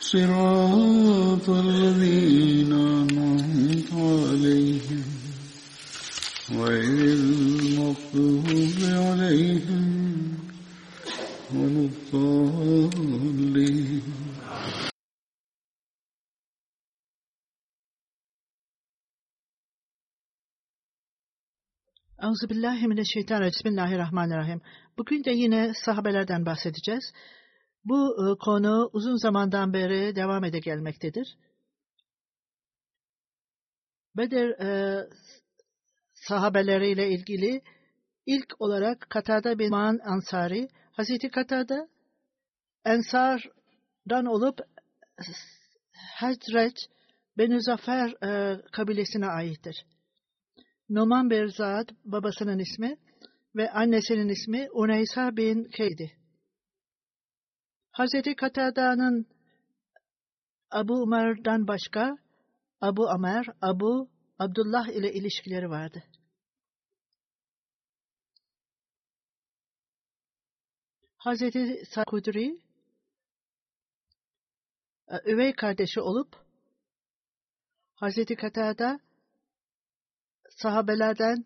صراط الذين أنعمت عليهم غير المغضوب عليهم ولا الضالين Euzubillahimineşşeytanirracim. Bismillahirrahmanirrahim. Bugün de yine sahabelerden bahsedeceğiz. Bu e, konu uzun zamandan beri devam ede gelmektedir. Bedir e, sahabeleriyle ilgili ilk olarak Katada bin Man Ansari, Hazreti Katada Ensar'dan olup Hazret Benu Zafer e, kabilesine aittir. Numan Berzad babasının ismi ve annesinin ismi Uneysa bin Keydi. Hazreti Katada'nın Abu Umer'dan başka Abu Amer, Abu Abdullah ile ilişkileri vardı. Hazreti Sakudri üvey kardeşi olup Hazreti Katada sahabelerden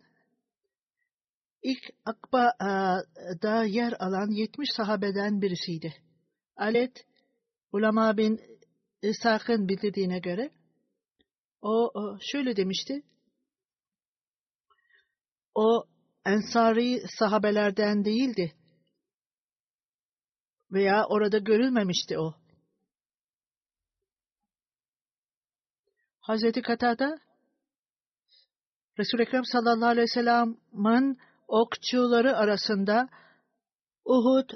ilk Akba'da yer alan 70 sahabeden birisiydi. Alet, Ulama bin İshak'ın bildirdiğine göre o şöyle demişti. O Ensari sahabelerden değildi. Veya orada görülmemişti o. Hazreti Katada Resul-i Ekrem sallallahu aleyhi ve sellem'in okçuları arasında Uhud,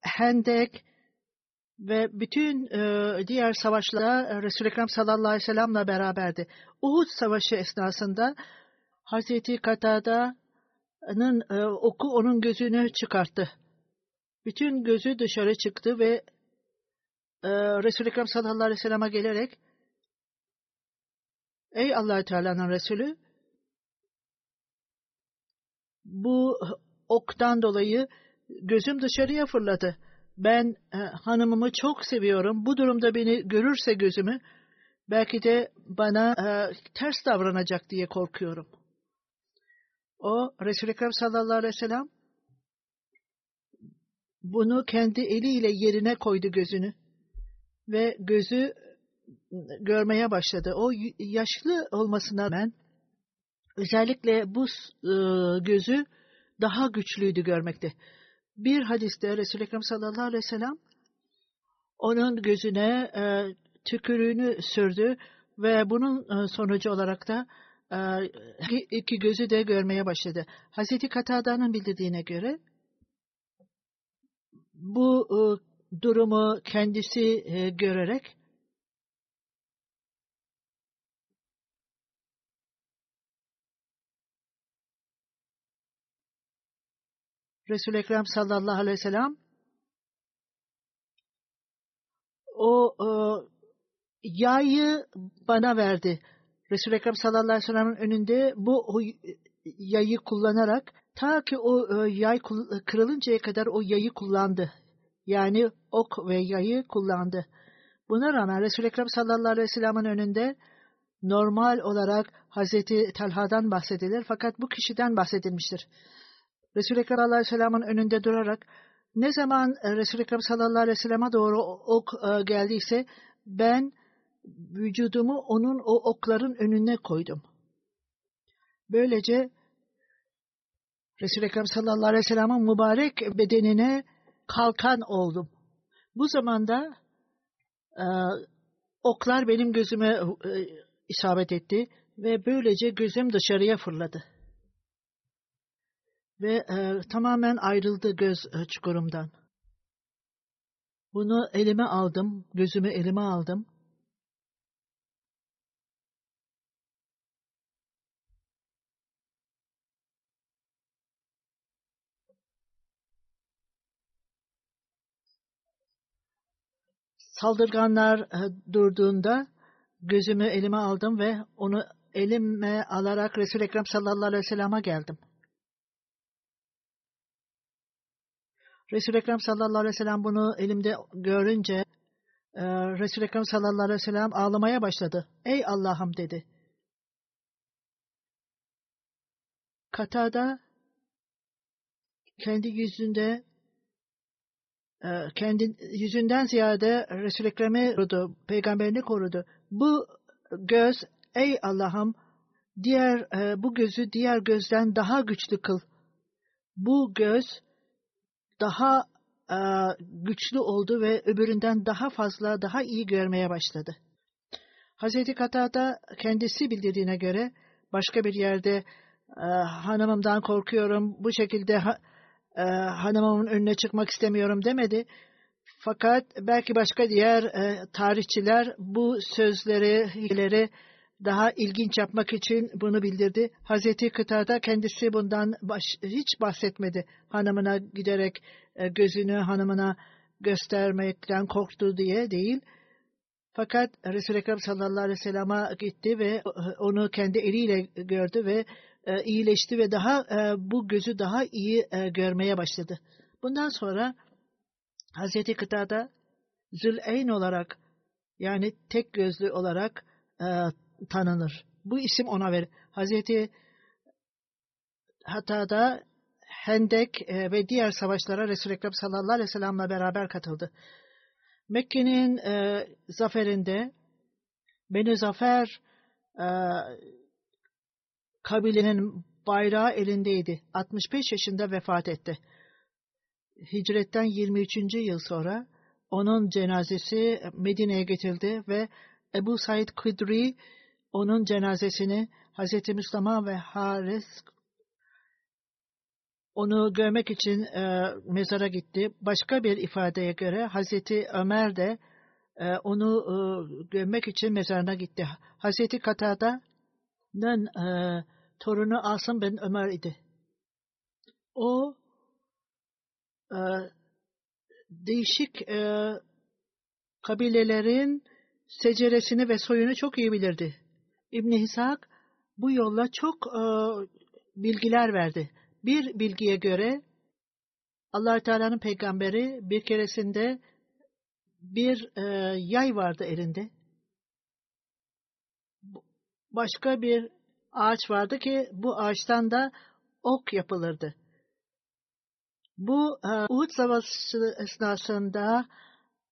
Hendek ve bütün e, diğer savaşlara Resul-i Ekrem sallallahu aleyhi ve sellem'le beraberdi. Uhud savaşı esnasında Hazreti Katada'nın e, oku onun gözünü çıkarttı. Bütün gözü dışarı çıktı ve e, Resul-i Ekrem sallallahu aleyhi ve sellem'e gelerek Ey allah Teala'nın Resulü bu oktan dolayı gözüm dışarıya fırladı. Ben e, hanımımı çok seviyorum. Bu durumda beni görürse gözümü belki de bana e, ters davranacak diye korkuyorum. O Resul-i Ekrem sallallahu aleyhi ve sellem bunu kendi eliyle yerine koydu gözünü ve gözü görmeye başladı. O yaşlı olmasına rağmen özellikle bu e, gözü daha güçlüydü görmekte. Bir hadiste Resul-i Ekrem sallallahu aleyhi ve sellem onun gözüne e, tükürüğünü sürdü ve bunun e, sonucu olarak da e, iki gözü de görmeye başladı. Hazreti Katada'nın bildirdiğine göre bu e, durumu kendisi e, görerek Resul-i Ekrem sallallahu aleyhi ve sellem o e, yayı bana verdi. Resul-i Ekrem sallallahu aleyhi ve sellem'in önünde bu yayı kullanarak ta ki o e, yay kırılıncaya kadar o yayı kullandı. Yani ok ve yayı kullandı. Buna rağmen Resul-i Ekrem sallallahu aleyhi ve sellem'in önünde normal olarak Hazreti Talha'dan bahsedilir fakat bu kişiden bahsedilmiştir. Resul-i Ekrem sallallahu aleyhi ve sellem'in önünde durarak ne zaman e, Resul-i Ekrem sallallahu aleyhi ve sellem'e doğru ok e, geldiyse ben vücudumu onun o okların önüne koydum. Böylece Resul-i Ekrem sallallahu aleyhi ve sellem'in mübarek bedenine kalkan oldum. Bu zamanda e, oklar benim gözüme e, isabet etti ve böylece gözüm dışarıya fırladı. Ve e, tamamen ayrıldı göz e, çukurumdan. Bunu elime aldım, gözümü elime aldım. Saldırganlar e, durduğunda gözümü elime aldım ve onu elime alarak Resul-i Ekrem sallallahu aleyhi ve sellem'e geldim. Resul-i Ekrem sallallahu aleyhi ve sellem bunu elimde görünce e, Resul-i Ekrem sallallahu aleyhi ve sellem ağlamaya başladı. Ey Allah'ım dedi. Katada kendi yüzünde e, kendi yüzünden ziyade Resul-i Ekrem'i korudu, peygamberini korudu. Bu göz, ey Allah'ım, diğer e, bu gözü diğer gözden daha güçlü kıl. Bu göz daha e, güçlü oldu ve öbüründen daha fazla, daha iyi görmeye başladı. Hazreti Katada kendisi bildirdiğine göre başka bir yerde e, hanımımdan korkuyorum, bu şekilde ha, e, hanımımın önüne çıkmak istemiyorum demedi. Fakat belki başka diğer e, tarihçiler bu sözleri, hileleri daha ilginç yapmak için bunu bildirdi. Hazreti Kıtada kendisi bundan baş, hiç bahsetmedi. Hanımına giderek e, gözünü hanımına göstermekten korktu diye değil. Fakat Resul-i Ekrem sallallahu aleyhi ve sellem'e gitti ve onu kendi eliyle gördü ve e, iyileşti ve daha e, bu gözü daha iyi e, görmeye başladı. Bundan sonra Hazreti Kıtada Züleyn olarak yani tek gözlü olarak e, tanınır. Bu isim ona ver. Hazreti hatta da Hendek e, ve diğer savaşlara Resul-i Ekrem sallallahu aleyhi ve sellem'le beraber katıldı. Mekke'nin e, zaferinde Beni Zafer e, kabilenin bayrağı elindeydi. 65 yaşında vefat etti. Hicretten 23. yıl sonra onun cenazesi Medine'ye getirildi ve Ebu Said Kudri onun cenazesini Hz. Müslüman ve Haris onu görmek için e, mezara gitti. Başka bir ifadeye göre Hazreti Ömer de e, onu e, görmek için mezarına gitti. Hazreti Katada'nın e, torunu Asım ben Ömer idi. O e, değişik e, kabilelerin seceresini ve soyunu çok iyi bilirdi. İbn Hisak bu yolla çok e, bilgiler verdi. Bir bilgiye göre allah Teala'nın peygamberi bir keresinde bir e, yay vardı elinde. Başka bir ağaç vardı ki bu ağaçtan da ok yapılırdı. Bu e, Uhud Savaşı esnasında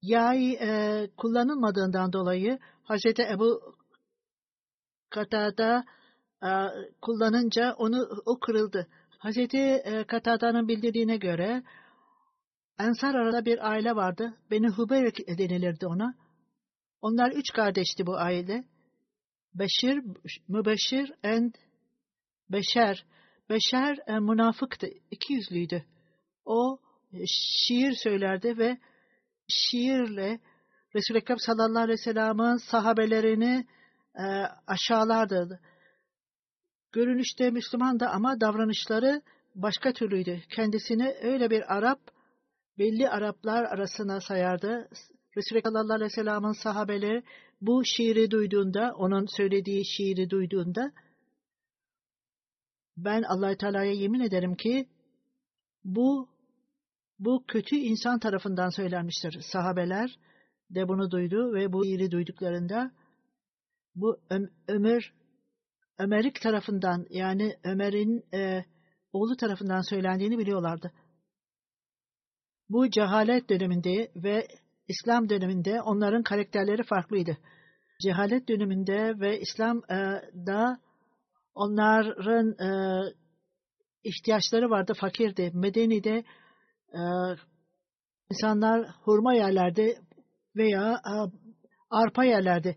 yay e, kullanılmadığından dolayı Hazreti Ebu Katada e, kullanınca onu o kırıldı. Hazreti e, Katada'nın bildirdiğine göre Ensar arada bir aile vardı. Beni Hubeyr denilirdi ona. Onlar üç kardeşti bu aile. Beşir, Mübeşir and Beşer. Beşer e, münafıktı, iki yüzlüydü. O e, şiir söylerdi ve şiirle Resul-i Ekrem sallallahu aleyhi ve sellem'in sahabelerini aşağılardı. Görünüşte Müslüman da ama davranışları başka türlüydü. Kendisini öyle bir Arap, belli Araplar arasına sayardı. Resulü sallallahu aleyhi ve sellem'in sahabeleri bu şiiri duyduğunda, onun söylediği şiiri duyduğunda ben allah Teala'ya yemin ederim ki bu bu kötü insan tarafından söylenmiştir. Sahabeler de bunu duydu ve bu şiiri duyduklarında bu Ömer Ömerlik tarafından yani Ömer'in e, oğlu tarafından söylendiğini biliyorlardı. Bu cehalet döneminde ve İslam döneminde onların karakterleri farklıydı. Cehalet döneminde ve İslam'da onların e, ihtiyaçları vardı, fakirdi. Medeni'de e, insanlar hurma yerlerdi veya e, arpa yerlerdi.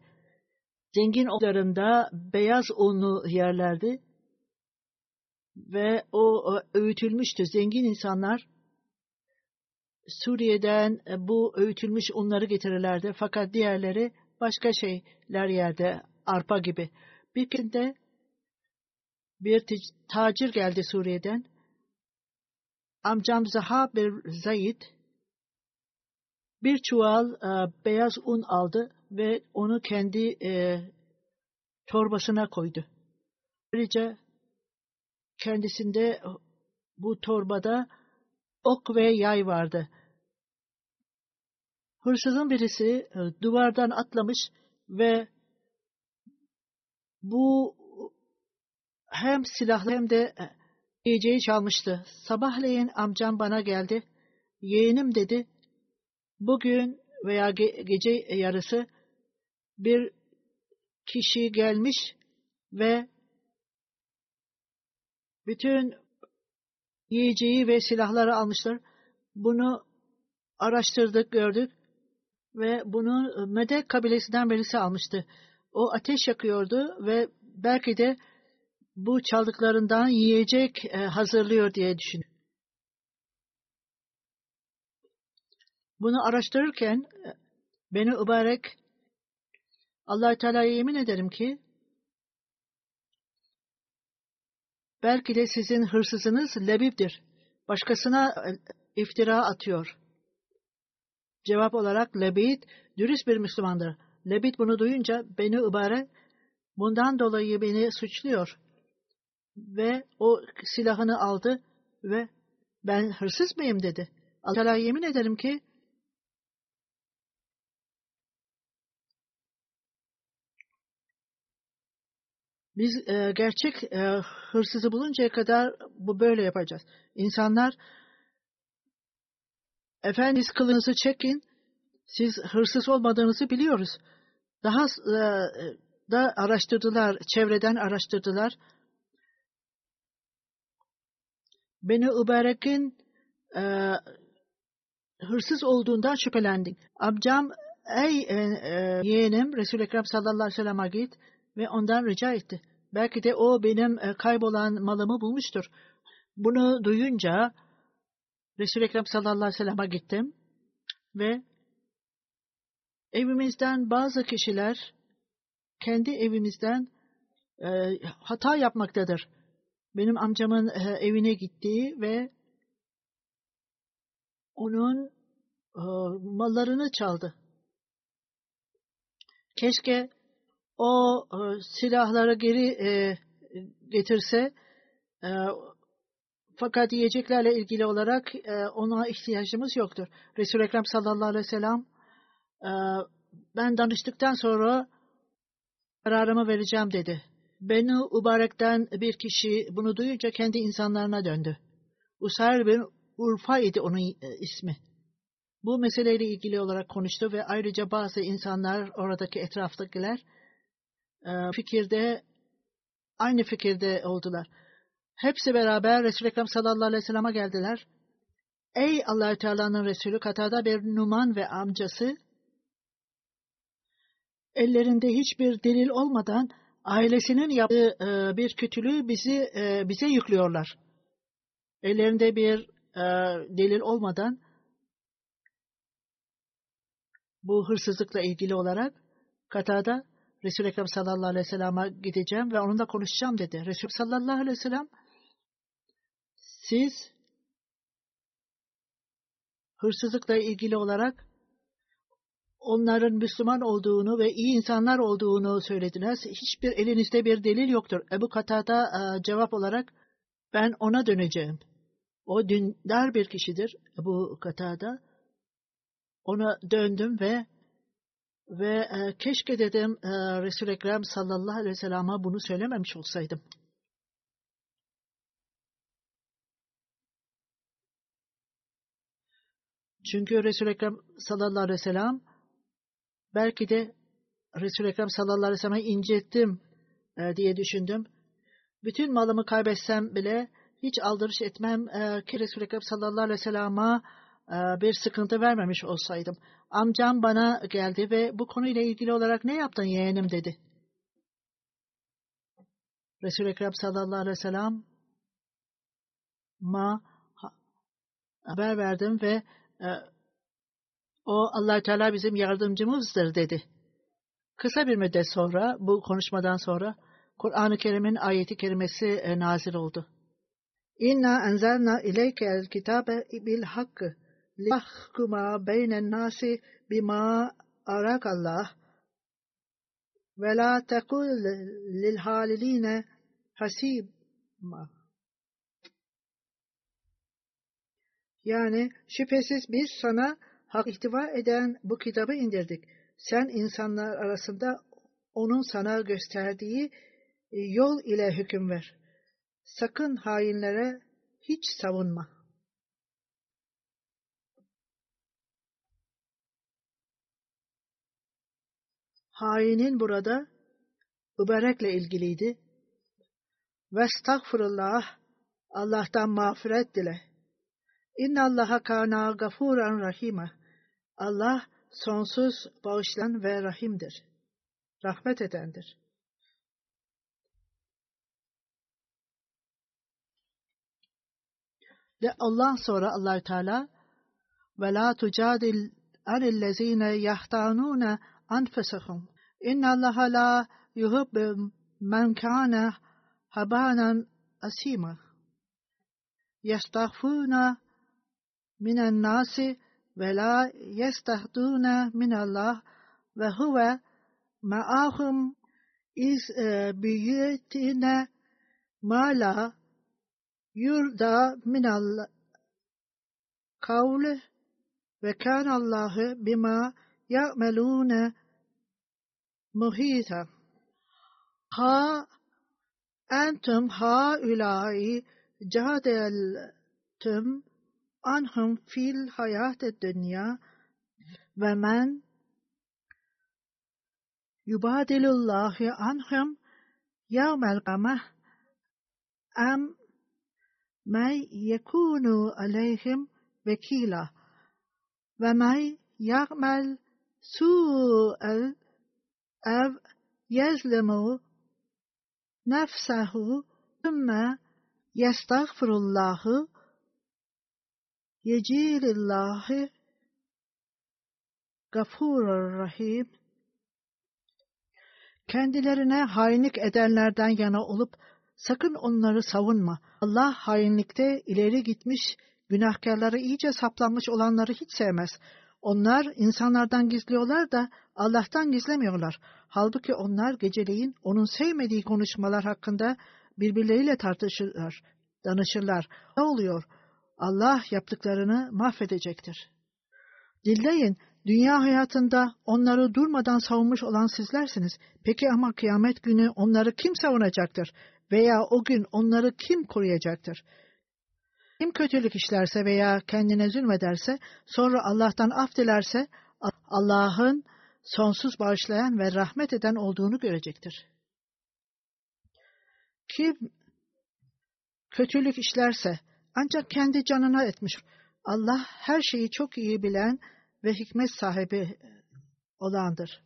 Zengin odalarında beyaz unlu yerlerdi ve o öğütülmüştü. Zengin insanlar Suriye'den e, bu öğütülmüş unları getirirlerdi. Fakat diğerleri başka şeyler yerde, arpa gibi. Bir kende bir tacir geldi Suriye'den. Amcam Zaha bir Zayid bir çuval e, beyaz un aldı ve onu kendi e, torbasına koydu. Ayrıca kendisinde bu torbada ok ve yay vardı. Hırsızın birisi e, duvardan atlamış ve bu hem silahlı hem de e, yiyeceği çalmıştı. Sabahleyin amcam bana geldi. Yeğenim dedi, bugün veya ge gece yarısı bir kişi gelmiş ve bütün yiyeceği ve silahları almışlar. Bunu araştırdık, gördük ve bunu Medek kabilesinden birisi almıştı. O ateş yakıyordu ve belki de bu çaldıklarından yiyecek e, hazırlıyor diye düşündüm. Bunu araştırırken e, beni mübarek allah Teala'ya yemin ederim ki belki de sizin hırsızınız Lebib'dir. Başkasına e, iftira atıyor. Cevap olarak Lebid dürüst bir Müslümandır. Lebid bunu duyunca beni mübarek bundan dolayı beni suçluyor. Ve o silahını aldı ve ben hırsız mıyım dedi. Allah Teala yemin ederim ki Biz e, gerçek e, hırsızı buluncaya kadar bu böyle yapacağız. İnsanlar Efendiniz kılınızı çekin, siz hırsız olmadığınızı biliyoruz. Daha e, da araştırdılar, çevreden araştırdılar. Beni Uberek'in e, hırsız olduğundan şüphelendik. Amcam, ey e, e, yeğenim Resul-i Ekrem sallallahu aleyhi ve sellem'e git ve ondan rica etti. Belki de o benim e, kaybolan malımı bulmuştur. Bunu duyunca Resul-i Ekrem sallallahu aleyhi ve sellem'e gittim ve evimizden bazı kişiler kendi evimizden e, hata yapmaktadır. Benim amcamın e, evine gitti ve onun e, mallarını çaldı. Keşke o e, silahları geri e, getirse e, fakat yiyeceklerle ilgili olarak e, ona ihtiyacımız yoktur. Resul-i Ekrem sallallahu aleyhi ve sellem e, ben danıştıktan sonra kararımı vereceğim dedi. Beni Ubarek'ten bir kişi bunu duyunca kendi insanlarına döndü. Usayr bin Urfa idi onun e, ismi. Bu meseleyle ilgili olarak konuştu ve ayrıca bazı insanlar oradaki etraftakiler fikirde aynı fikirde oldular. Hepsi beraber Resul-i Ekrem sallallahu aleyhi ve sellem'e geldiler. Ey allah Teala'nın Resulü Katada bir Numan ve amcası ellerinde hiçbir delil olmadan ailesinin yaptığı e, bir kötülüğü bizi e, bize yüklüyorlar. Ellerinde bir e, delil olmadan bu hırsızlıkla ilgili olarak Katada Resul-i Ekrem sallallahu aleyhi ve sellem'e gideceğim ve onunla konuşacağım dedi. Resul sallallahu aleyhi ve sellem siz hırsızlıkla ilgili olarak onların Müslüman olduğunu ve iyi insanlar olduğunu söylediniz. Hiçbir elinizde bir delil yoktur. Ebu Katada e, cevap olarak ben ona döneceğim. O dindar bir kişidir Ebu Katada. Ona döndüm ve ve e, keşke dedim e, Resul-i Ekrem sallallahu aleyhi ve sellem'e bunu söylememiş olsaydım. Çünkü Resul-i Ekrem sallallahu aleyhi ve sellem belki de Resul-i Ekrem sallallahu aleyhi ve sellem'i incittim e, diye düşündüm. Bütün malımı kaybetsem bile hiç aldırış etmem e, ki Resul-i Ekrem sallallahu aleyhi ve sellem'e e, bir sıkıntı vermemiş olsaydım. Amcam bana geldi ve bu konuyla ilgili olarak ne yaptın yeğenim dedi. Resul-i Ekrem sallallahu aleyhi ve sellem ma haber verdim ve e, o allah Teala bizim yardımcımızdır dedi. Kısa bir müddet sonra bu konuşmadan sonra Kur'an-ı Kerim'in ayeti kerimesi e, nazil oldu. İnna enzelna ileykel kitabe bil hakkı liyahkuma beynen nasi bima arakallah ve la tekul lil haliline hasibma. Yani şüphesiz biz sana hak ihtiva eden bu kitabı indirdik. Sen insanlar arasında onun sana gösterdiği yol ile hüküm ver. Sakın hainlere hiç savunma. Hainin burada mübarekle ilgiliydi. Ve estağfurullah, Allah'tan mağfiret dile. İnna Allaha kana gafuran rahime. Allah sonsuz bağışlayan ve rahimdir. Rahmet edendir. De Allah sonra Allahü Teala ve la tucadil anillezine yahtanuna anfusahum. İnna Allaha la yuhibbu men kana habanan asima. Yestağfuna minen nasi ve la yestahduna minallah ve huve ma'ahum iz e, büyütine ma la yurda minal kavle ve kânallâhu bima ya'melûne مهيتا ها أنتم هؤلاء جادلتم عنهم في الحياة الدنيا ومن يبادل الله عنهم يوم القمة أم من يكون عليهم وكيلا؟ ومن يعمل سوء ev yezlemu nefsehu thumma yestağfirullahu yecilillahi gafurur rahim kendilerine hainlik edenlerden yana olup sakın onları savunma. Allah hainlikte ileri gitmiş, günahkarları iyice saplanmış olanları hiç sevmez. Onlar insanlardan gizliyorlar da Allah'tan gizlemiyorlar. Halbuki onlar geceleyin onun sevmediği konuşmalar hakkında birbirleriyle tartışırlar, danışırlar. Ne oluyor? Allah yaptıklarını mahvedecektir. Dinleyin, dünya hayatında onları durmadan savunmuş olan sizlersiniz. Peki ama kıyamet günü onları kim savunacaktır? Veya o gün onları kim koruyacaktır? Kim kötülük işlerse veya kendine zulmederse, sonra Allah'tan af dilerse, Allah'ın sonsuz bağışlayan ve rahmet eden olduğunu görecektir. Kim kötülük işlerse, ancak kendi canına etmiş. Allah her şeyi çok iyi bilen ve hikmet sahibi olandır.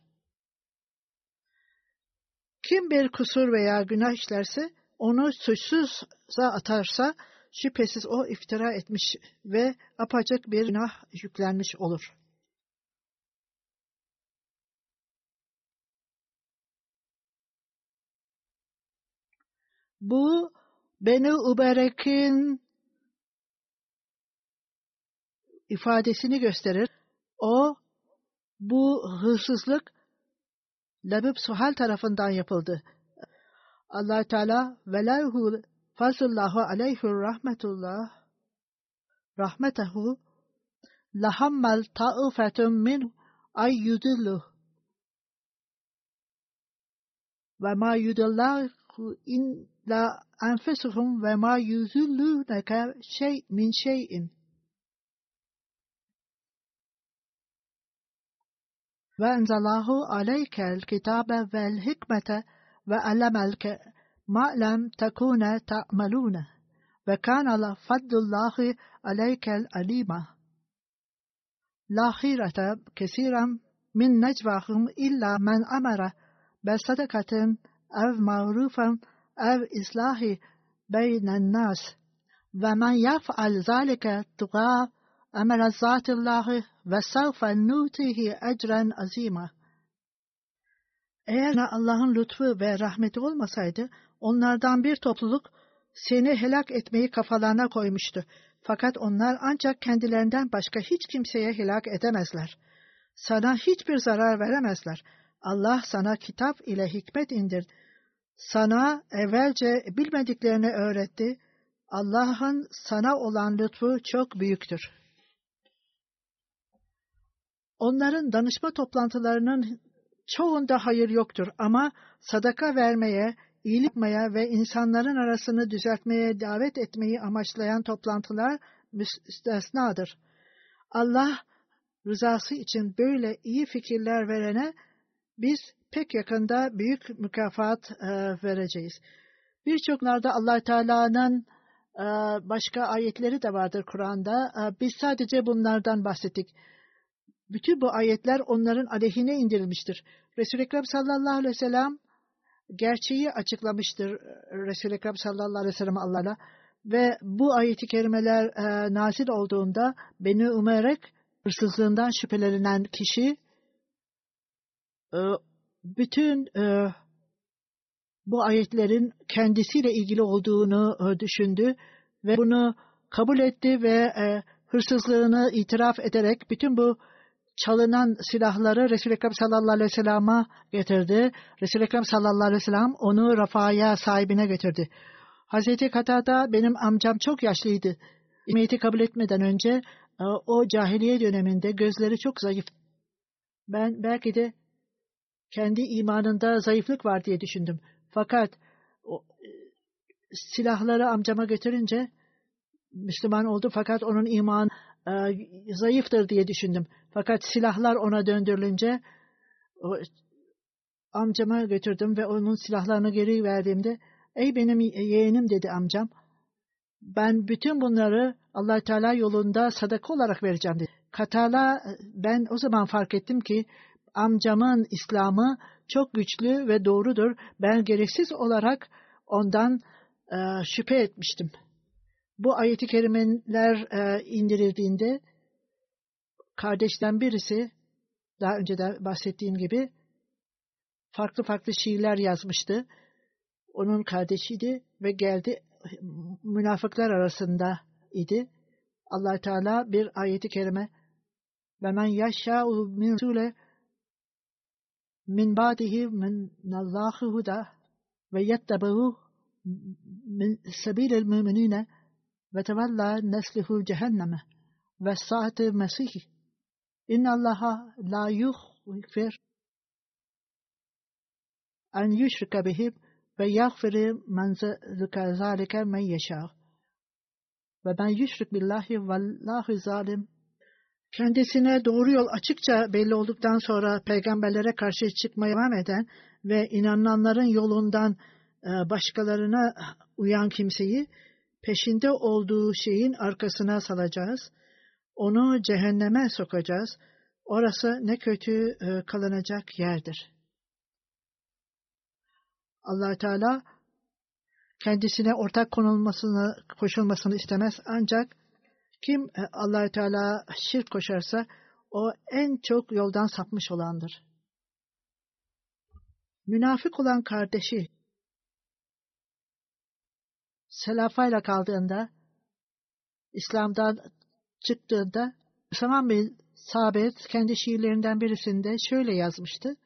Kim bir kusur veya günah işlerse, onu suçsuzsa atarsa, şüphesiz o iftira etmiş ve apacık bir günah yüklenmiş olur. Bu Beni Uberek'in ifadesini gösterir. O Bu hırsızlık Lebib Suhal tarafından yapıldı. allah Teala velâhu فاز الله عليه رحمة الله رحمته لحمل طائفة منه أن يدله. وما يدلاه إلا أنفسهم وما يذلونك شيء من شيء. وأنزل الله عليك الكتاب والحكمة وعلمك ve allemelke ma lem tekune ta'melune ve kana fadlullahi aleykel alima. La hirete kesiren min necvahum illa men amara be sadakatin ev ma'rufen ev islahi beynen nas ve men yaf'al zalike tuğa emel zatillahi ve sevfe nutihi ecren azima. Eğer Allah'ın lütfu ve rahmeti olmasaydı, onlardan bir topluluk seni helak etmeyi kafalarına koymuştu. Fakat onlar ancak kendilerinden başka hiç kimseye helak edemezler. Sana hiçbir zarar veremezler. Allah sana kitap ile hikmet indirdi. Sana evvelce bilmediklerini öğretti. Allah'ın sana olan lütfu çok büyüktür. Onların danışma toplantılarının çoğunda hayır yoktur ama sadaka vermeye, iyilik yapmaya ve insanların arasını düzeltmeye davet etmeyi amaçlayan toplantılar müstesnadır. Allah rızası için böyle iyi fikirler verene biz pek yakında büyük mükafat e, vereceğiz. Birçoklarda allah Teala'nın e, başka ayetleri de vardır Kur'an'da. E, biz sadece bunlardan bahsettik. Bütün bu ayetler onların aleyhine indirilmiştir. Resul-i Ekrem sallallahu aleyhi ve sellem gerçeği açıklamıştır Resul-i Ekrem sallallahu aleyhi ve sellem Allah'a ve bu ayeti kerimeler e, nazil olduğunda Beni Umerek hırsızlığından şüphelenen kişi e, bütün e, bu ayetlerin kendisiyle ilgili olduğunu e, düşündü ve bunu kabul etti ve e, hırsızlığını itiraf ederek bütün bu çalınan silahları Resul-i Ekrem sallallahu aleyhi ve sellem'e getirdi. Resul-i Ekrem sallallahu aleyhi ve sellem onu Rafa'ya sahibine getirdi. Hazreti Katada benim amcam çok yaşlıydı. İmiyeti kabul etmeden önce e, o cahiliye döneminde gözleri çok zayıf. Ben belki de kendi imanında zayıflık var diye düşündüm. Fakat o, e, silahları amcama götürünce Müslüman oldu fakat onun iman e, zayıftır diye düşündüm. Fakat silahlar ona döndürülünce o, amcama götürdüm ve onun silahlarını geri verdiğimde ey benim yeğenim dedi amcam. Ben bütün bunları allah Teala yolunda sadaka olarak vereceğim dedi. Katala ben o zaman fark ettim ki amcamın İslam'ı çok güçlü ve doğrudur. Ben gereksiz olarak ondan e, şüphe etmiştim. Bu ayeti kerimeler e, indirildiğinde kardeşten birisi daha önce de bahsettiğim gibi farklı farklı şiirler yazmıştı. Onun kardeşiydi ve geldi münafıklar arasında idi. Allah Teala bir ayeti kerime ve men yaşâ'u min sule min ba'dihi min Allahu huda ve yettebehu min sebilel müminine ve tevella neslihu cehenneme ve saati mesihi. İnna Allaha la yughfir en yüşrike bihim ve yagfiri men zalike men yeşâ. Ve ben yüşrik billahi vallahu zalim. Kendisine doğru yol açıkça belli olduktan sonra peygamberlere karşı çıkmaya devam eden ve inananların yolundan e, başkalarına uyan kimseyi peşinde olduğu şeyin arkasına salacağız. Onu cehenneme sokacağız. Orası ne kötü e, kalınacak yerdir. allah Teala kendisine ortak konulmasını, koşulmasını istemez. Ancak kim e, allah Teala şirk koşarsa o en çok yoldan sapmış olandır. Münafık olan kardeşi selafayla kaldığında, İslam'dan çıktığında Müslüman bir Sabit kendi şiirlerinden birisinde şöyle yazmıştı.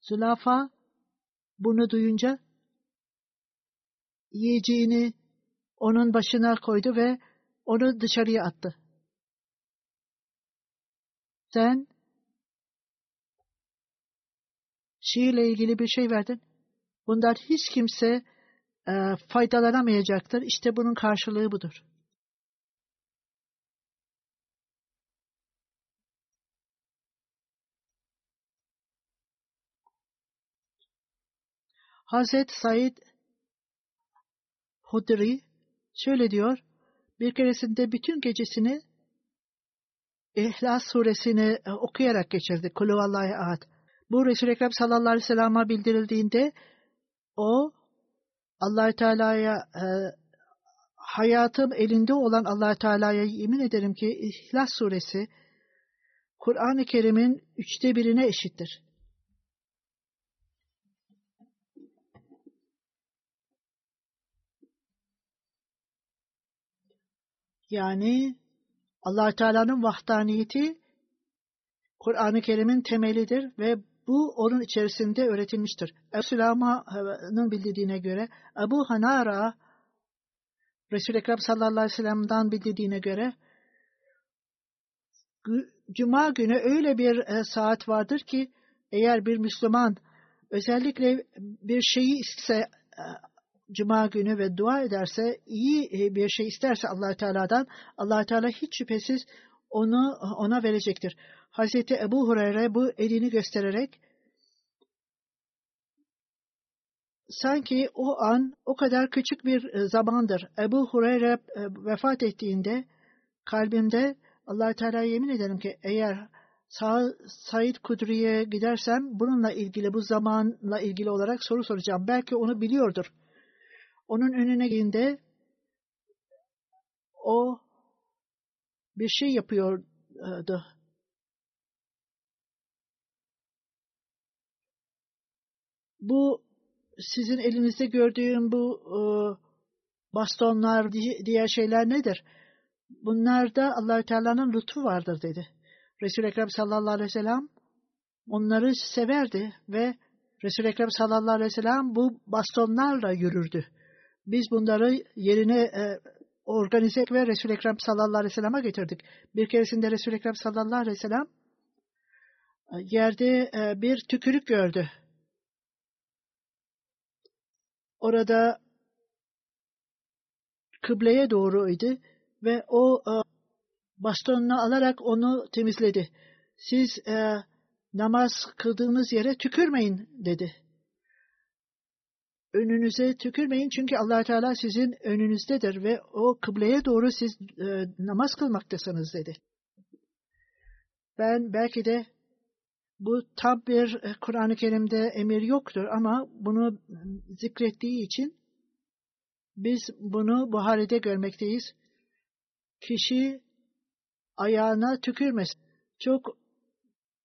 Zülafa bunu duyunca yiyeceğini onun başına koydu ve onu dışarıya attı. Sen şiirle ilgili bir şey verdin. Bundan hiç kimse e, faydalanamayacaktır. İşte bunun karşılığı budur. Hazret Said Hudri şöyle diyor. Bir keresinde bütün gecesini İhlas suresini e, okuyarak geçirdi. Kulu Allah'a ahad. Bu Resul-i Ekrem sallallahu aleyhi ve sellem'e bildirildiğinde o allah Teala'ya e, hayatım elinde olan allah Teala'ya yemin ederim ki İhlas suresi Kur'an-ı Kerim'in üçte birine eşittir. Yani allah Teala'nın vahdaniyeti Kur'an-ı Kerim'in temelidir ve bu onun içerisinde öğretilmiştir. Esselam'ın bildiğine göre Ebu Hanara Resul-i Ekrem sallallahu aleyhi ve sellem'den bildiğine göre Cuma günü öyle bir e, saat vardır ki eğer bir Müslüman özellikle bir şeyi ise e, Cuma günü ve dua ederse, iyi e, bir şey isterse allah Teala'dan, allah Teala hiç şüphesiz onu ona verecektir. Hazreti Ebu Hureyre bu elini göstererek sanki o an o kadar küçük bir e, zamandır. Ebu Hureyre vefat ettiğinde kalbimde allah Teala yemin ederim ki eğer Sa Said Kudri'ye gidersem bununla ilgili bu zamanla ilgili olarak soru soracağım. Belki onu biliyordur. Onun önüne geldiğinde o bir şey yapıyordu. Bu sizin elinizde gördüğüm bu e, bastonlar, diğer şeyler nedir? Bunlarda allah Teala'nın lütfu vardır dedi. Resul-i Ekrem sallallahu aleyhi ve sellem onları severdi ve Resul-i Ekrem sallallahu aleyhi ve sellem bu bastonlarla yürürdü. Biz bunları yerine e, organize ve Resul-i Ekrem sallallahu aleyhi ve sellem'e getirdik. Bir keresinde Resul-i Ekrem sallallahu aleyhi ve sellem e, yerde e, bir tükürük gördü. Orada kıbleye doğruydu ve o e, bastonunu alarak onu temizledi. Siz namaz kıldığınız yere tükürmeyin dedi önünüze tükürmeyin çünkü allah Teala sizin önünüzdedir ve o kıbleye doğru siz e, namaz kılmaktasınız dedi. Ben belki de bu tam bir e, Kur'an-ı Kerim'de emir yoktur ama bunu zikrettiği için biz bunu Buhari'de görmekteyiz. Kişi ayağına tükürmesin. Çok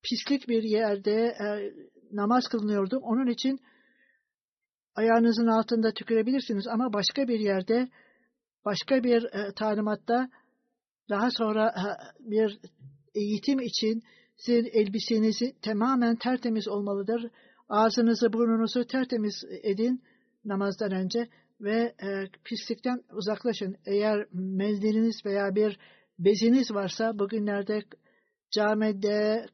pislik bir yerde e, namaz kılınıyordu. Onun için ayağınızın altında tükürebilirsiniz ama başka bir yerde, başka bir e, talimatta daha sonra e, bir eğitim için sizin elbisenizi tamamen tertemiz olmalıdır. Ağzınızı, burnunuzu tertemiz edin namazdan önce ve e, pislikten uzaklaşın. Eğer mendiliniz veya bir beziniz varsa bugünlerde camide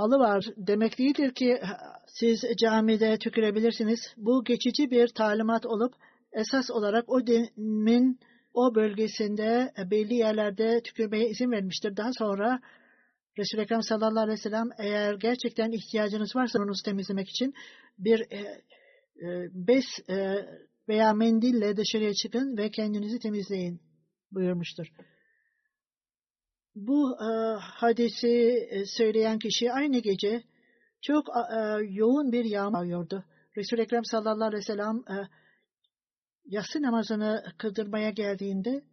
halı var demek değildir ki siz camide tükürebilirsiniz. Bu geçici bir talimat olup esas olarak o dinin o bölgesinde belli yerlerde tükürmeye izin vermiştir. Daha sonra Resul-i Ekrem sallallahu aleyhi ve sellem eğer gerçekten ihtiyacınız varsa onu temizlemek için bir e, e, bez e, veya mendille dışarıya çıkın ve kendinizi temizleyin buyurmuştur. Bu e, hadisi e, söyleyen kişi aynı gece çok e, yoğun bir yağmur yağıyordu. Resul-i Ekrem sallallahu aleyhi ve sellem yatsı namazını kıldırmaya geldiğinde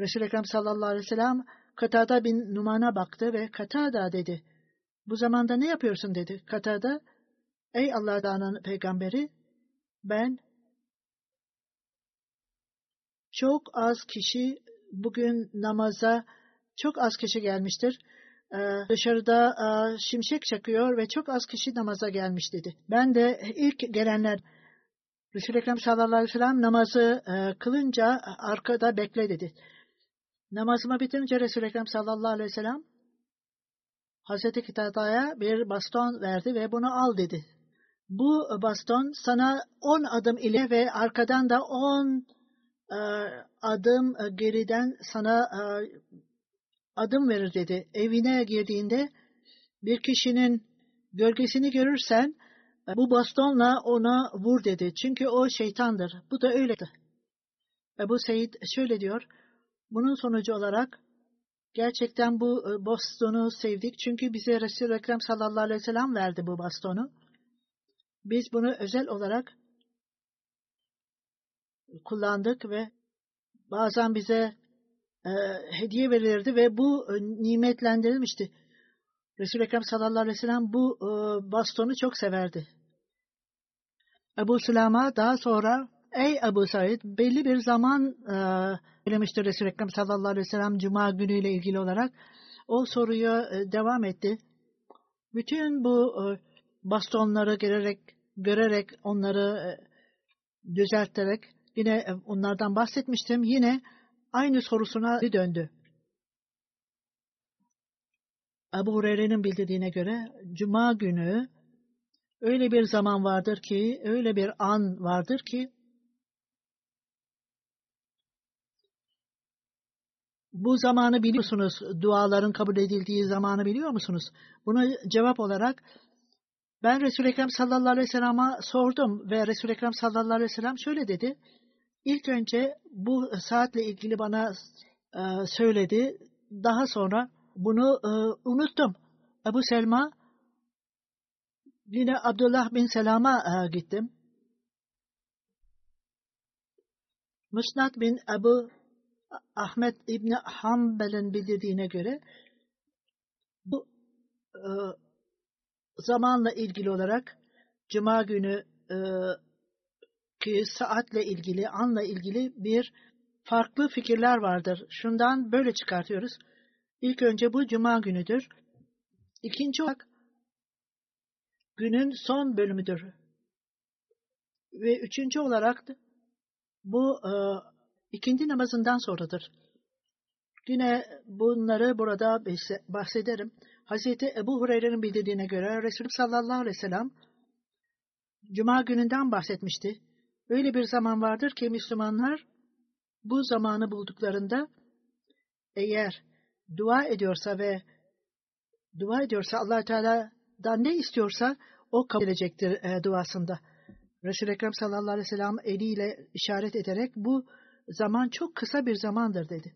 Resul-i Ekrem sallallahu aleyhi ve sellem Katada bin Numan'a baktı ve Katada dedi. Bu zamanda ne yapıyorsun dedi. Katada ey Allah'ın peygamberi Ben çok az kişi bugün namaza çok az kişi gelmiştir. Ee, dışarıda e, şimşek çakıyor ve çok az kişi namaza gelmiş dedi. Ben de ilk gelenler Resul-i Ekrem sallallahu aleyhi ve sellem namazı e, kılınca arkada bekle dedi. Namazımı bitirince Resul-i Ekrem sallallahu aleyhi ve sellem Hazreti Kitada'ya bir baston verdi ve bunu al dedi. Bu baston sana on adım ile ve arkadan da on adım geriden sana adım verir dedi. Evine girdiğinde bir kişinin gölgesini görürsen bu bastonla ona vur dedi. Çünkü o şeytandır. Bu da öyledir. Ebu Seyyid şöyle diyor. Bunun sonucu olarak gerçekten bu bastonu sevdik. Çünkü bize Resul-i Ekrem sallallahu aleyhi ve sellem verdi bu bastonu. Biz bunu özel olarak kullandık ve bazen bize e, hediye verilirdi ve bu e, nimetlendirilmişti. Resul-i Ekrem sallallahu aleyhi ve sellem bu e, bastonu çok severdi. Ebu Süleyma daha sonra ey Ebu Said belli bir zaman e, söylemiştir Resul-i Ekrem sallallahu aleyhi ve sellem Cuma günüyle ilgili olarak. O soruyu e, devam etti. Bütün bu e, bastonları görerek, görerek onları e, düzelterek yine e, onlardan bahsetmiştim. Yine aynı sorusuna döndü. Ebu Hureyre'nin bildirdiğine göre Cuma günü öyle bir zaman vardır ki, öyle bir an vardır ki bu zamanı biliyorsunuz. Duaların kabul edildiği zamanı biliyor musunuz? Buna cevap olarak ben Resul-i Ekrem sallallahu aleyhi ve sellem'e sordum ve Resul-i Ekrem sallallahu aleyhi ve sellem şöyle dedi. İlk önce bu saatle ilgili bana e, söyledi. Daha sonra bunu e, unuttum. Ebu Selma yine Abdullah bin Selam'a e, gittim. Musnad bin Ebu Ahmet İbni Hanbel'in bildirdiğine göre bu e, zamanla ilgili olarak Cuma günü e, ki saatle ilgili, anla ilgili bir farklı fikirler vardır. Şundan böyle çıkartıyoruz. İlk önce bu Cuma günüdür. İkinci olarak günün son bölümüdür. Ve üçüncü olarak bu e, ikindi namazından sonradır. Yine bunları burada bahsederim. Hazreti Ebu Hureyre'nin bildirdiğine göre Resulü sallallahu aleyhi ve sellem Cuma gününden bahsetmişti. Öyle bir zaman vardır ki Müslümanlar bu zamanı bulduklarında eğer dua ediyorsa ve dua ediyorsa allah Teala'dan ne istiyorsa o kabul edecektir e, duasında. Resul-i Ekrem sallallahu aleyhi ve sellem eliyle işaret ederek bu zaman çok kısa bir zamandır dedi.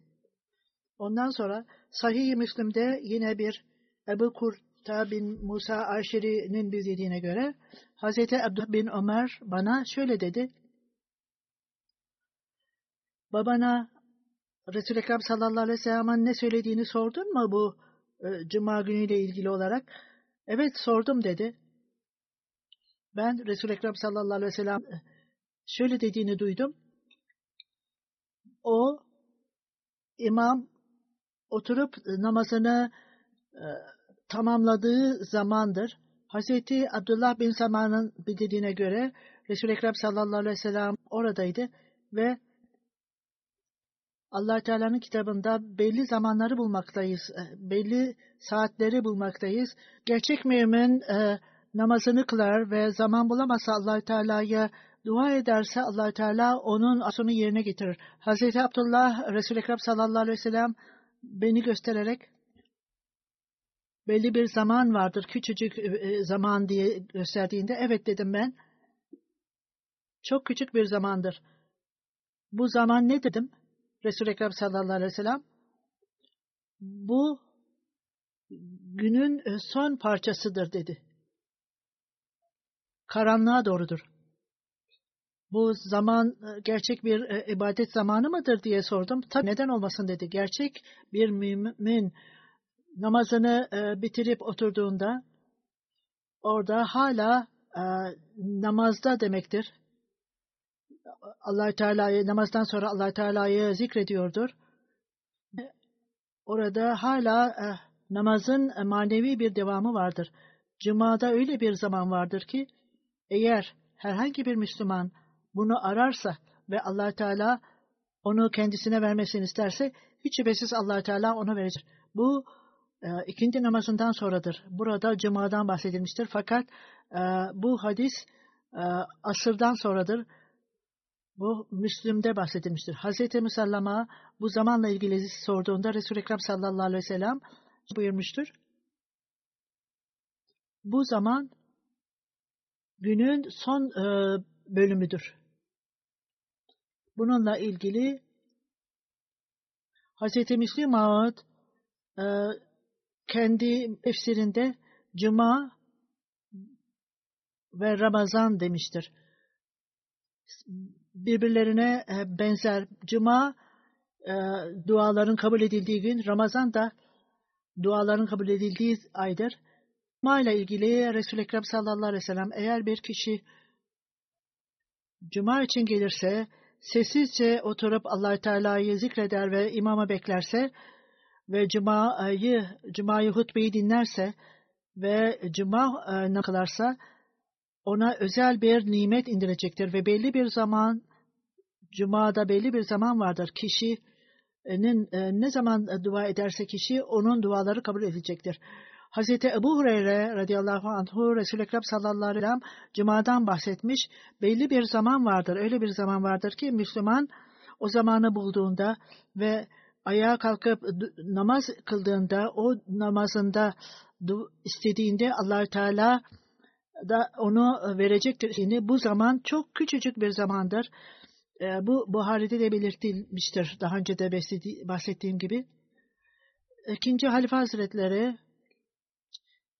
Ondan sonra Sahih-i Müslim'de yine bir Ebu Kurta bin Musa Aşeri'nin bildiğine göre Hazreti Abdullah bin Ömer bana şöyle dedi. Babana Resul-i Ekrem sallallahu aleyhi ve sellem'in ne söylediğini sordun mu bu e, cuma günüyle ilgili olarak? Evet sordum dedi. Ben Resul-i Ekrem sallallahu aleyhi ve sellem e, şöyle dediğini duydum. O imam oturup namazını e, tamamladığı zamandır. Hazreti Abdullah bin Saman'ın bildirdiğine göre Resul-i Ekrem sallallahu aleyhi ve sellem oradaydı ve allah Teala'nın kitabında belli zamanları bulmaktayız, e, belli saatleri bulmaktayız. Gerçek mümin e, namazını kılar ve zaman bulamazsa allah Teala'ya dua ederse allah Teala onun asını yerine getirir. Hazreti Abdullah Resul-i Ekrem sallallahu aleyhi ve sellem beni göstererek belli bir zaman vardır, küçücük e, zaman diye gösterdiğinde evet dedim ben. Çok küçük bir zamandır. Bu zaman ne dedim? Resul-i Ekrem sallallahu aleyhi ve sellem bu günün e, son parçasıdır dedi. Karanlığa doğrudur. Bu zaman e, gerçek bir e, ibadet zamanı mıdır diye sordum. Tabii neden olmasın dedi. Gerçek bir mümin namazını bitirip oturduğunda orada hala namazda demektir. Allah Teala'yı namazdan sonra Allah Teala'yı zikrediyordur. Orada hala eh, namazın manevi bir devamı vardır. Cuma'da öyle bir zaman vardır ki eğer herhangi bir Müslüman bunu ararsa ve Allah Teala onu kendisine vermesini isterse hiç şüphesiz Allah Teala ona verecek. Bu e, ikinci namazından sonradır. Burada cumadan bahsedilmiştir. Fakat e, bu hadis e, asırdan sonradır. Bu Müslüm'de bahsedilmiştir. Hazreti Musallama bu zamanla ilgili sorduğunda Resul-i Ekrem sallallahu aleyhi ve sellem buyurmuştur. Bu zaman günün son e, bölümüdür. Bununla ilgili Hz. Müslim Ağad e, kendi tefsirinde Cuma ve Ramazan demiştir. Birbirlerine e, benzer. Cuma e, duaların kabul edildiği gün, Ramazan da duaların kabul edildiği aydır. Cuma ile ilgili Resul-i Ekrem sallallahu aleyhi ve sellem eğer bir kişi Cuma için gelirse sessizce oturup allah Teala'yı zikreder ve imama beklerse ve Cuma'yı, Cuma'yı hutbeyi dinlerse ve Cuma e, kılarsa ona özel bir nimet indirecektir ve belli bir zaman Cuma'da belli bir zaman vardır. Kişinin e, ne zaman dua ederse kişi onun duaları kabul edilecektir. Hz. Ebu Hureyre radıyallahu anhu Resul-i Ekrem sallallahu aleyhi ve sellem Cuma'dan bahsetmiş. Belli bir zaman vardır. Öyle bir zaman vardır ki Müslüman o zamanı bulduğunda ve ayağa kalkıp namaz kıldığında o namazında istediğinde allah Teala da onu verecektir. Yani bu zaman çok küçücük bir zamandır. E, bu Buhari'de de belirtilmiştir. Daha önce de bahsettiğim gibi. İkinci Halife Hazretleri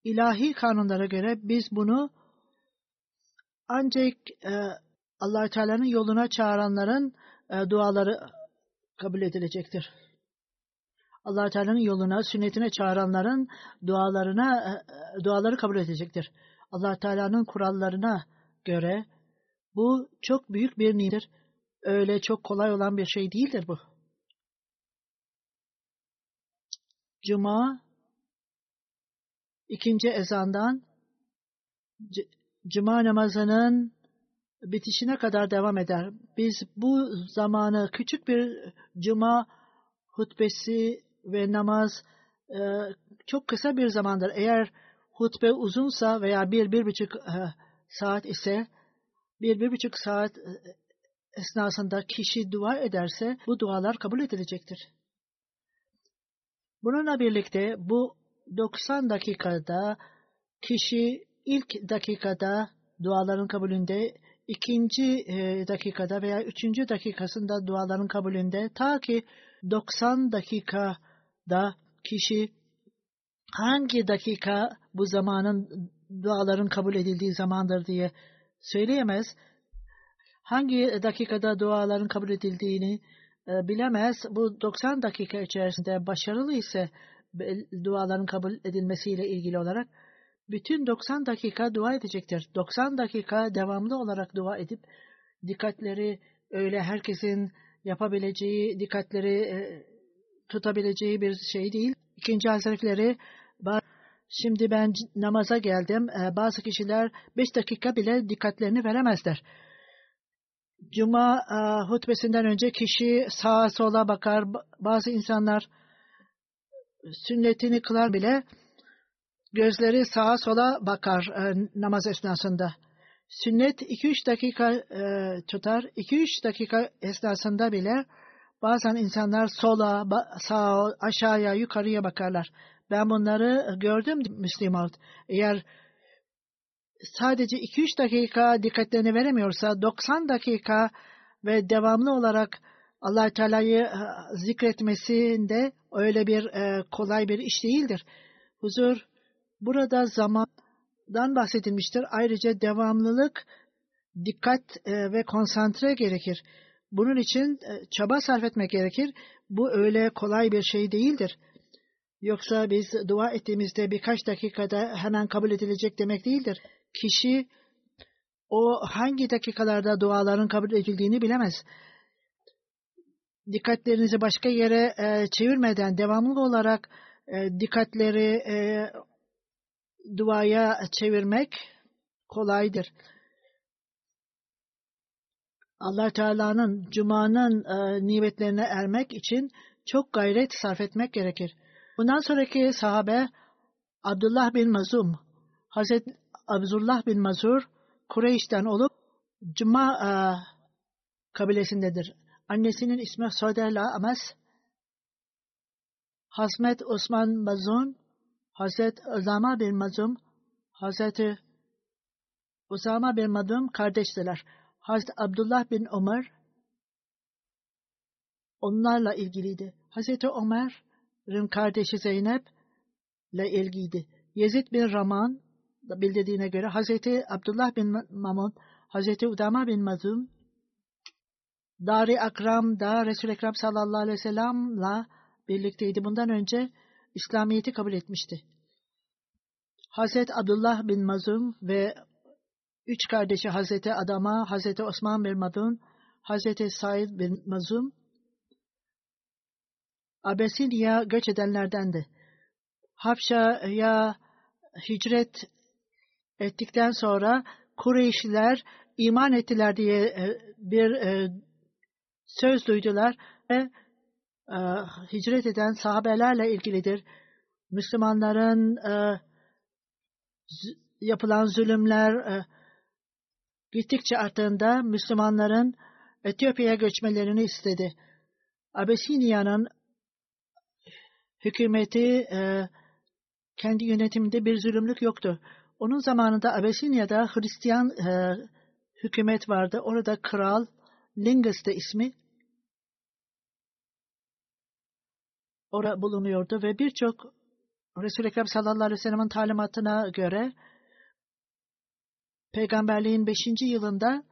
ilahi kanunlara göre biz bunu ancak e, allah Teala'nın yoluna çağıranların e, duaları kabul edilecektir. allah Teala'nın yoluna, sünnetine çağıranların dualarına e, duaları kabul edilecektir. Allah Teala'nın kurallarına göre bu çok büyük bir nimettir. Öyle çok kolay olan bir şey değildir bu. Cuma ikinci ezandan cuma namazının bitişine kadar devam eder. Biz bu zamanı küçük bir cuma hutbesi ve namaz e, çok kısa bir zamandır. Eğer hutbe uzunsa veya bir, bir buçuk e, saat ise bir, bir buçuk saat e, esnasında kişi dua ederse bu dualar kabul edilecektir. Bununla birlikte bu 90 dakikada kişi ilk dakikada duaların kabulünde, ikinci e, dakikada veya üçüncü dakikasında duaların kabulünde ta ki 90 dakikada kişi hangi dakika bu zamanın duaların kabul edildiği zamandır diye söyleyemez. Hangi dakikada duaların kabul edildiğini e, bilemez. Bu 90 dakika içerisinde başarılı ise duaların kabul edilmesiyle ilgili olarak bütün 90 dakika dua edecektir. 90 dakika devamlı olarak dua edip dikkatleri öyle herkesin yapabileceği, dikkatleri e, tutabileceği bir şey değil. İkinci hazretleri şimdi ben namaza geldim. E, bazı kişiler 5 dakika bile dikkatlerini veremezler. Cuma e, hutbesinden önce kişi sağa sola bakar. Bazı insanlar sünnetini kılar bile gözleri sağa sola bakar e, namaz esnasında. Sünnet 2-3 dakika e, tutar. 2-3 dakika esnasında bile bazen insanlar sola, sağa, aşağıya, yukarıya bakarlar. Ben bunları gördüm Müslüman. Eğer sadece 2-3 dakika dikkatlerini veremiyorsa 90 dakika ve devamlı olarak allah Teala'yı e, zikretmesinde öyle bir e, kolay bir iş değildir. Huzur burada zamandan bahsedilmiştir. Ayrıca devamlılık, dikkat e, ve konsantre gerekir. Bunun için e, çaba sarf etmek gerekir. Bu öyle kolay bir şey değildir. Yoksa biz dua ettiğimizde birkaç dakikada hemen kabul edilecek demek değildir. Kişi o hangi dakikalarda duaların kabul edildiğini bilemez. Dikkatlerinizi başka yere e, çevirmeden devamlı olarak e, dikkatleri e, duaya çevirmek kolaydır. Allah Teala'nın Cuma'nın e, nimetlerine ermek için çok gayret sarf etmek gerekir. Bundan sonraki sahabe Abdullah bin Mazum, Hazreti Abdullah bin Mazur Kureyş'ten olup Cuma e, kabilesindedir. Annesinin ismi Sodela Amas, Hazmet Osman Mazun, Hazret Osama bin Mazum, Hazreti Osama bin Mazum kardeştiler. Hazreti Abdullah bin Ömer onlarla ilgiliydi. Hazreti Ömer'in kardeşi Zeynep ile ilgiydi. Yezid bin Raman bildirdiğine göre Hazreti Abdullah bin Mamun, Hazreti Udama bin Mazum, Dari Akram'da Resul-i Ekrem sallallahu aleyhi ve sellem'la birlikteydi. Bundan önce İslamiyet'i kabul etmişti. Hazreti Abdullah bin Mazum ve üç kardeşi Hazreti Adama, Hazreti Osman bin Madun, Hazreti Said bin Mazum, Abesinya göç edenlerdendi. Habşa'ya hicret ettikten sonra Kureyşliler iman ettiler diye e, bir e, söz duydular ve e, hicret eden sahabelerle ilgilidir. Müslümanların yapılan zulümler gittikçe arttığında Müslümanların Etiyopya'ya göçmelerini istedi. Abesinya'nın hükümeti kendi yönetiminde bir zulümlük yoktu. Onun zamanında Abesinya'da Hristiyan e, hükümet vardı. Orada kral Lingus de ismi orada bulunuyordu ve birçok Resul-i Ekrem sallallahu aleyhi ve sellem'in talimatına göre peygamberliğin 5. yılında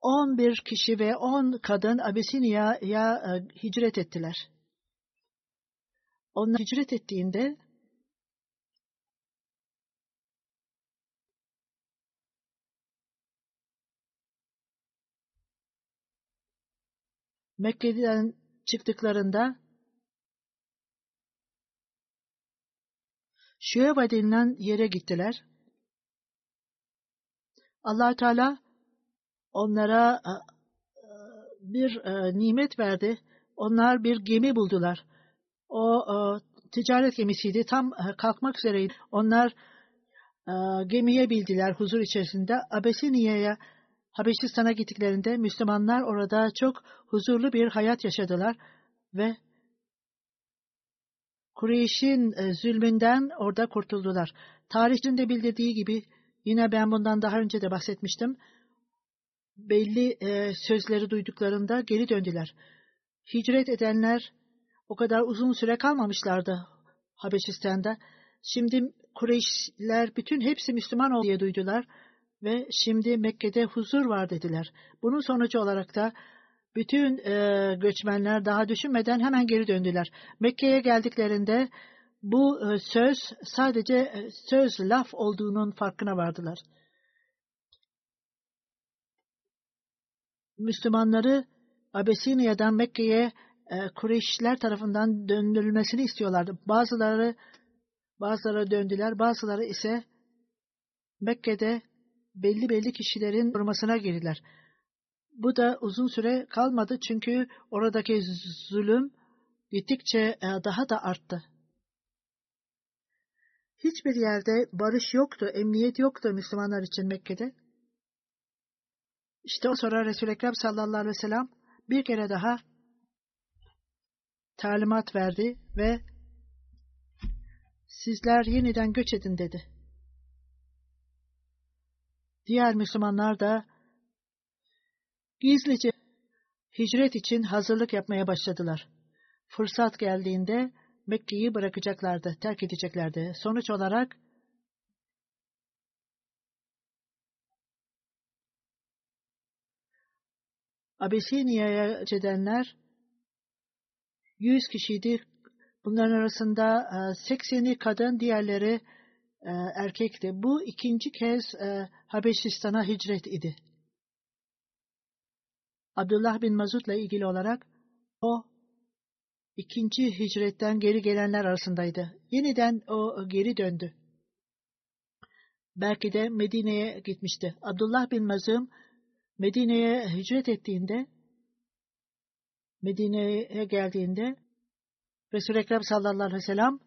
11 kişi ve 10 kadın Abesinya'ya e, hicret ettiler. Onlar hicret ettiğinde Mekke'den çıktıklarında Şueva denilen yere gittiler. allah Teala onlara e, e, bir e, nimet verdi. Onlar bir gemi buldular. O ticaret gemisiydi. Tam kalkmak üzereydi. Onlar gemiye bildiler huzur içerisinde. Abesiniye'ye Habeşistan'a gittiklerinde Müslümanlar orada çok huzurlu bir hayat yaşadılar ve Kureyş'in e, zulmünden orada kurtuldular. Tarihçinin de bildirdiği gibi yine ben bundan daha önce de bahsetmiştim. Belli e, sözleri duyduklarında geri döndüler. Hicret edenler o kadar uzun süre kalmamışlardı Habeşistan'da. Şimdi Kureyşler bütün hepsi Müslüman oldu diye duydular ve şimdi Mekke'de huzur var dediler. Bunun sonucu olarak da bütün e, göçmenler daha düşünmeden hemen geri döndüler. Mekke'ye geldiklerinde bu e, söz sadece e, söz laf olduğunun farkına vardılar. Müslümanları Abesinya'dan Mekke'ye Kureyşler tarafından döndürülmesini istiyorlardı. Bazıları bazıları döndüler, bazıları ise Mekke'de belli belli kişilerin korumasına girdiler. Bu da uzun süre kalmadı çünkü oradaki zulüm gittikçe e, daha da arttı. Hiçbir yerde barış yoktu, emniyet yoktu Müslümanlar için Mekke'de. İşte o sonra Resul-i Ekrem sallallahu aleyhi ve sellem bir kere daha talimat verdi ve sizler yeniden göç edin dedi. Diğer Müslümanlar da gizlice hicret için hazırlık yapmaya başladılar. Fırsat geldiğinde Mekke'yi bırakacaklardı, terk edeceklerdi. Sonuç olarak Abisinya'ya edenler 100 kişiydi. Bunların arasında 80'i kadın, diğerleri e, erkekti. Bu ikinci kez e, Habeşistan'a hicret idi. Abdullah bin Mazud'la ilgili olarak o ikinci hicretten geri gelenler arasındaydı. Yeniden o geri döndü. Belki de Medine'ye gitmişti. Abdullah bin Mazum Medine'ye hicret ettiğinde Medine'ye geldiğinde Resul-i Ekrem sallallahu aleyhi ve sellem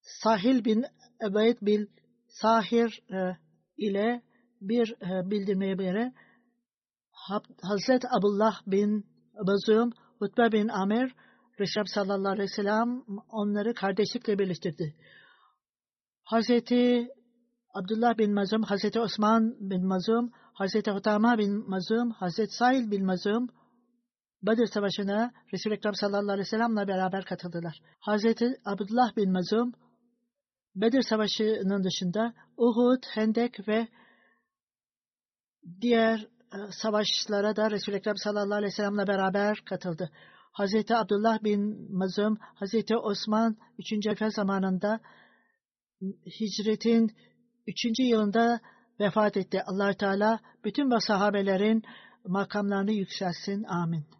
Sahil bin Ebeyd bin Sahir e, ile bir e, bildirmeye göre Hazret Abdullah bin Bazum, Utbe bin Amir, Reşab sallallahu aleyhi ve sellem onları kardeşlikle birleştirdi. Hazreti Abdullah bin Mazum, Hazreti Osman bin Mazum, Hazreti Hutama bin Mazum, Hazreti Sail bin Mazum, Bedir Savaşı'na Resul-i Ekrem sallallahu aleyhi ve sellem'le beraber katıldılar. Hazreti Abdullah bin Mazum, Bedir Savaşı'nın dışında Uhud, Hendek ve diğer e, savaşlara da Resul-i Ekrem sallallahu aleyhi ve sellem'le beraber katıldı. Hazreti Abdullah bin Mazum, Hazreti Osman 3. Efe zamanında hicretin 3. yılında vefat etti. allah Teala bütün bu sahabelerin makamlarını yükselsin. Amin.